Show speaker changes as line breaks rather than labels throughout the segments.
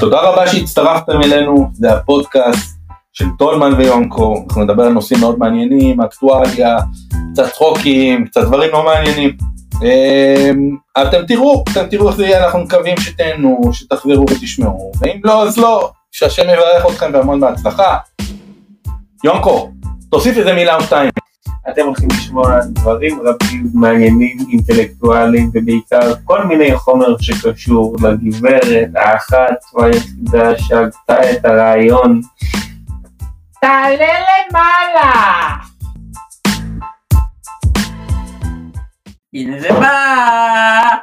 תודה רבה שהצטרפתם אלינו, זה הפודקאסט של טולמן ויונקו, אנחנו נדבר על נושאים מאוד מעניינים, אקטואליה, קצת צחוקים, קצת דברים לא מעניינים. אמ, אתם תראו, אתם תראו איך זה יהיה, אנחנו מקווים שתהנו, שתחזרו ותשמעו, ואם לא אז לא, שהשם יברך אתכם והמון בהצלחה. יונקו, תוסיף איזה מילה או שתיים.
אתם הולכים לשמוע דברים רבים, מעניינים, אינטלקטואליים, ובעיקר כל מיני חומר שקשור לגברת האחת והיחידה שהגתה את הרעיון. תעלה למעלה! הנה זה בא!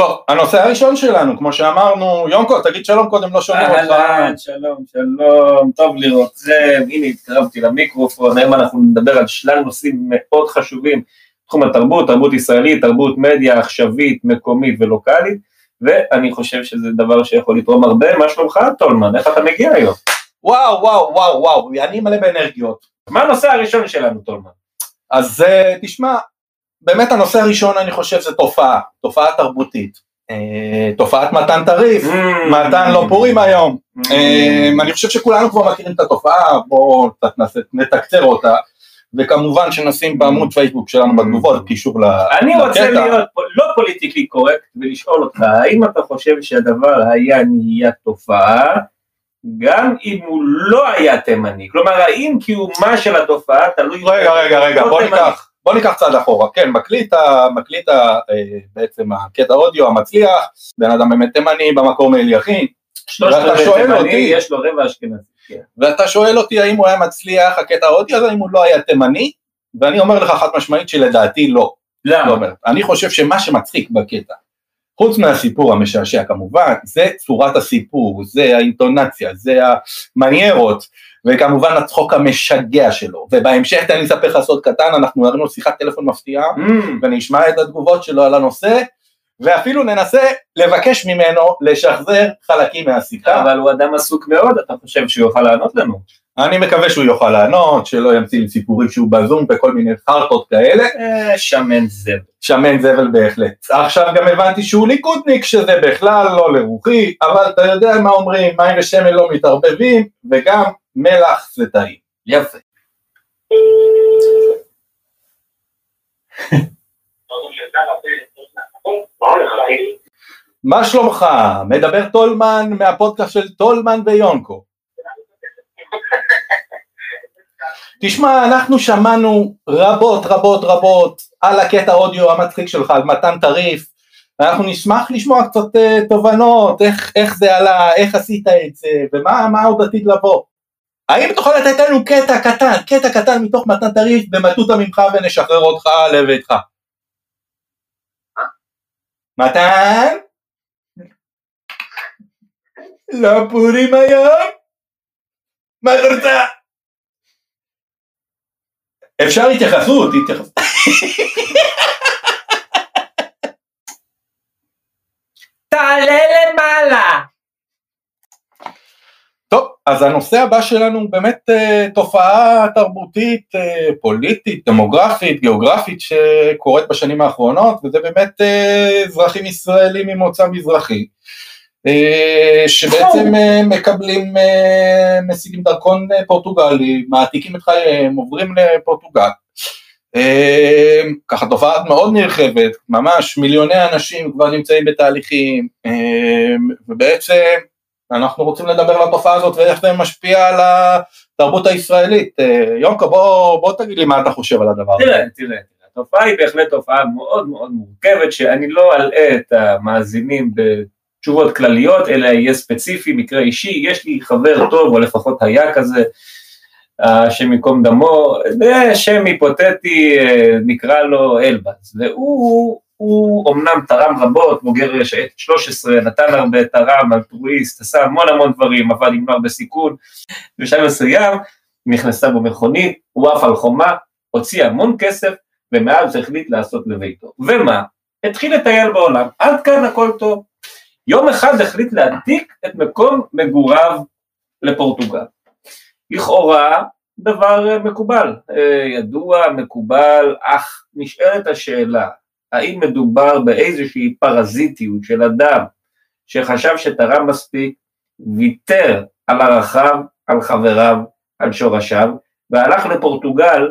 טוב, הנושא הראשון שלנו, כמו שאמרנו, יונקו, תגיד שלום קודם, לא שומעים אותך.
אהלן, שלום, שלום, טוב לראותכם, הנה התקרבתי למיקרופון, היום אנחנו נדבר על שלל נושאים מאוד חשובים, תחום התרבות, תרבות ישראלית, תרבות מדיה עכשווית, מקומית ולוקאלית, ואני חושב שזה דבר שיכול לתרום הרבה, מה שלומך טולמן, איך אתה מגיע היום?
וואו, וואו, וואו, וואו, אני מלא באנרגיות.
מה הנושא הראשון שלנו טולמן?
אז אה, תשמע, באמת הנושא הראשון אני חושב זה תופעה, תופעה תרבותית. אה, תופעת מתן טריף,
Mm.
מתן לא פורים היום.
Mm.
אה, אני חושב שכולנו כבר מכירים את התופעה, בואו נתקצר אותה, וכמובן שנשים בעמוד פייסבוק שלנו בתגובות קישור ל-
אני רוצה
לקטע.
להיות לא politically correct ולשאול אותך, האם אתה חושב שהדבר היה נהיה תופעה, גם אם הוא לא היה תימני? כלומר, האם קיומה של התופעה תלוי...
רגע, רגע, רגע,
לא
בוא? ניקח, בוא ניקח צעד אחורה, כן, מקליט, מקליט ה- אה, בעצם הקטע אודיו המצליח, בן אדם באמת תימני במקור מאליכין, ואתה שואל אותי-
יש לו רבע אשכנזי. כן.
ואתה שואל אותי האם הוא היה מצליח הקטע האודיו הזה, האם הוא לא היה תימני, ואני אומר לך חד משמעית שלדעתי לא. לא
למה?
אומר. אני חושב שמה שמצחיק בקטע, חוץ מהסיפור המשעשע כמובן, זה צורת הסיפור, זה האינטונציה, זה המניירות, וכמובן הצחוק המשגע שלו, ובהמשך תן לי לספר לך סוד קטן, אנחנו הראינו שיחת טלפון מפתיעה,
Mm,
ונשמע את התגובות שלו על הנושא, ואפילו ננסה לבקש ממנו לשחזר חלקים מהשיחה.
אבל הוא אדם עסוק מאוד, אתה חושב שהוא יוכל לענות לנו?
אני מקווה שהוא יוכל לענות, שלא ימציא לי סיפורים שהוא בזום וכל מיני חרטות כאלה,
אה, שמן זבל.
שמן זבל בהחלט. עכשיו גם הבנתי שהוא ליכודניק, שזה בכלל לא לרוחי, אבל אתה יודע מה אומרים, מים ושמן לא מתערבבים, וגם מלח זה.
יפה.
מה שלומך? מדבר טולמן מהפודקאסט של טולמן ויונקו. תשמע, אנחנו שמענו רבות רבות רבות על הקטע אודיו המצחיק שלך, על מתן טריף, ואנחנו נשמח לשמוע קצת אה, תובנות, איך, איך זה עלה, איך עשית את זה, ומה מה עוד עתיד לבוא. האם תוכל לתת לנו קטע קטן, קטע קטן מתוך מתן טריף במטותא ממך ונשחרר אותך לביתך? מתן? לא פורים היום? מה את רוצה? אפשר התייחסות, התייחסות.
תעלה למעלה!
טוב, אז הנושא הבא שלנו הוא באמת אה, תופעה תרבותית, אה, פוליטית, דמוגרפית, גיאוגרפית שקורית בשנים האחרונות, וזה באמת אה, אזרחים ישראלים ממוצא מזרחי, שבעצם מקבלים, משיגים דרכון פורטוגלי, מעתיקים את חייהם, עוברים לפורטוגל. ככה תופעה מאוד נרחבת, ממש מיליוני אנשים כבר נמצאים בתהליכים, ובעצם אנחנו רוצים לדבר על התופעה הזאת ואיך זה משפיע על התרבות הישראלית. אה, יונקו, בוא, בוא תגיד לי מה אתה חושב על הדבר הזה.
תראה, תראה, התופעה היא בהחלט תופעה מאוד מאוד מורכבת, שאני לא אלאה את המאזינים בתשובות כלליות, אלא יהיה ספציפי, מקרה אישי, יש לי חבר טוב, או לפחות היה כזה, השם ייקום דמו, זה שם היפותטי, אה, נקרא לו אלבז, והוא הוא אומנם תרם רבות, בוגר שייטת 13, נתן הרבה, תרם, אלטרואיסט, עשה המון המון דברים, עבד עם נוער בסיכון, בשלב מסוים נכנסה בו מכונית, הוא עף על חומה, הוציא המון כסף, ומאז החליט לעשות לביתו. ומה? התחיל לטייל בעולם, עד כאן הכל טוב. יום אחד החליט להעתיק את מקום מגוריו לפורטוגל. לכאורה דבר מקובל, אה, ידוע, מקובל, אך נשאלת השאלה, האם מדובר באיזושהי פרזיטיות של אדם שחשב שתרם מספיק, ויתר על ערכיו, על חבריו, על שורשיו, והלך לפורטוגל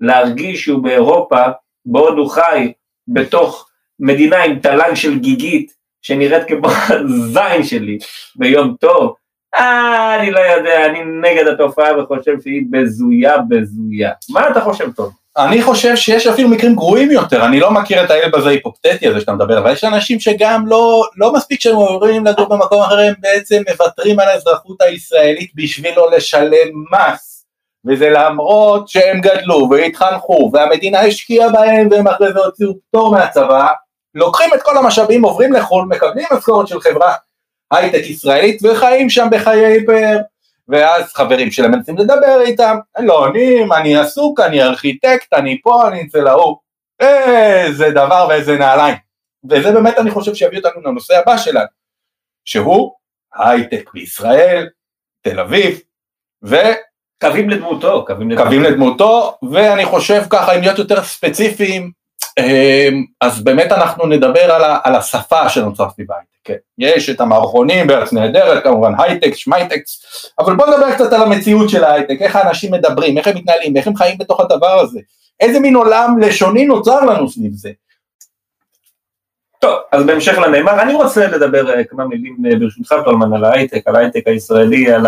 להרגיש שהוא באירופה, בעוד הוא חי בתוך מדינה עם תל"ג של גיגית, שנראית כמו הזין שלי ביום טוב, אה, אני לא יודע, אני נגד התופעה וחושב שהיא בזויה בזויה. מה אתה חושב טוב?
אני חושב שיש אפילו מקרים גרועים יותר, אני לא מכיר את האלב הזה היפופטטי הזה שאתה מדבר, אבל יש אנשים שגם לא, לא מספיק שהם עוברים לגור במקום אחר, הם בעצם מוותרים על האזרחות הישראלית בשביל לא לשלם מס, וזה למרות שהם גדלו והתחנכו והמדינה השקיעה בהם והם אחרי זה הוציאו פטור מהצבא, לוקחים את כל המשאבים, עוברים לחו"ל, מקבלים משכורת של חברה הייטק ישראלית וחיים שם בחיי פאר. ואז חברים שלהם מנסים לדבר איתם, לא עונים, אני עסוק, אני ארכיטקט, אני פה, אני אצל ההוא. איזה דבר ואיזה נעליים. וזה באמת אני חושב שיביא אותנו לנושא הבא שלנו, שהוא הייטק בישראל, תל אביב, ו...
קווים לדמותו, קווים
לדמותו. קווים לדמותו, ואני חושב ככה, אם להיות יותר ספציפיים, אמ, אז באמת אנחנו נדבר על, ה, על השפה שנוצרה סביב הייטק. כן. יש את המערכונים בארץ נהדרת, כמובן הייטק, שמייטקס, אבל בוא נדבר קצת על המציאות של ההייטק, איך האנשים מדברים, איך הם מתנהלים, איך הם חיים בתוך הדבר הזה, איזה מין עולם לשוני נוצר לנו סביב זה.
טוב, אז בהמשך לנאמר, אני רוצה לדבר אה, כמה מילים אה, ברשותך טולמן על ההייטק, על ההייטק הישראלי, על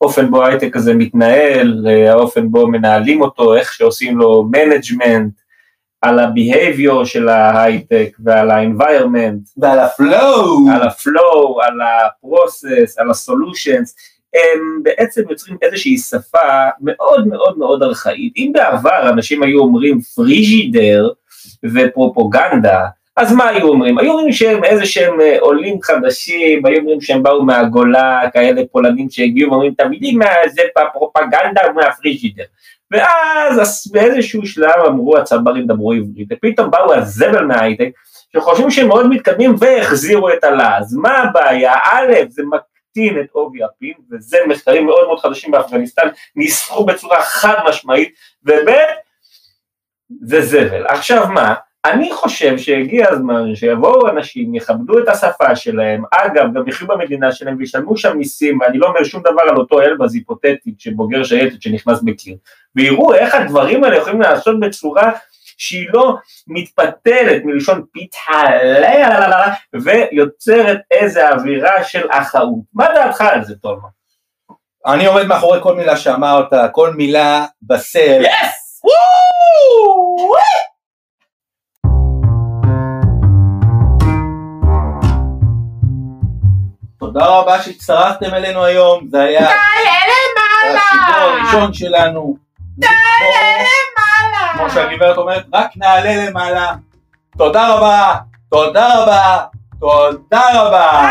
האופן בו ההייטק הזה מתנהל, אה, האופן בו מנהלים אותו, איך שעושים לו management, על ה-behavior של ההייטק ועל ה-environment
ועל ה-flow,
על ה-flow, על ה-process, על ה-solutions, הם בעצם יוצרים איזושהי שפה מאוד מאוד מאוד ארכאית. אם בעבר אנשים היו אומרים פריג'ידר ופרופוגנדה, אז מה היו אומרים? היו אומרים שהם איזה שהם אה, עולים חדשים, היו אומרים שהם באו מהגולה, כאלה פולנים שהגיעו ואומרים תמידים זה פרופגנדה מהפריג'ידר. ואז באיזשהו שלב אמרו הצברים דברו עברית, ופתאום באו הזבל מההייטק, שחושבים שהם מאוד מתקדמים והחזירו את הלעז. מה הבעיה? א', זה מקטין את עובי הפין, וזה מחקרים מאוד מאוד חדשים באפגניסטן, ניסחו בצורה חד משמעית, וב', זה זבל. עכשיו מה? אני חושב שהגיע הזמן שיבואו אנשים, יכבדו את השפה שלהם, אגב, גם יחיו במדינה שלהם וישלמו שם מיסים, ואני לא אומר שום דבר על אותו אלבז היפותטית שבוגר שייטת שנכנס בקיר, ויראו איך הדברים האלה יכולים לעשות בצורה שהיא לא מתפתלת מלשון פיתהלה ויוצרת איזה אווירה של אחאות. מה דעתך על זה, תולמה?
אני עומד מאחורי כל מילה שאמרת, כל מילה בסל.
יס!
תודה רבה שהצטרפתם אלינו היום, זה היה השידור הראשון שלנו.
נעלה למעלה.
כמו שהגברת אומרת, רק נעלה למעלה. תודה רבה, תודה רבה, תודה רבה.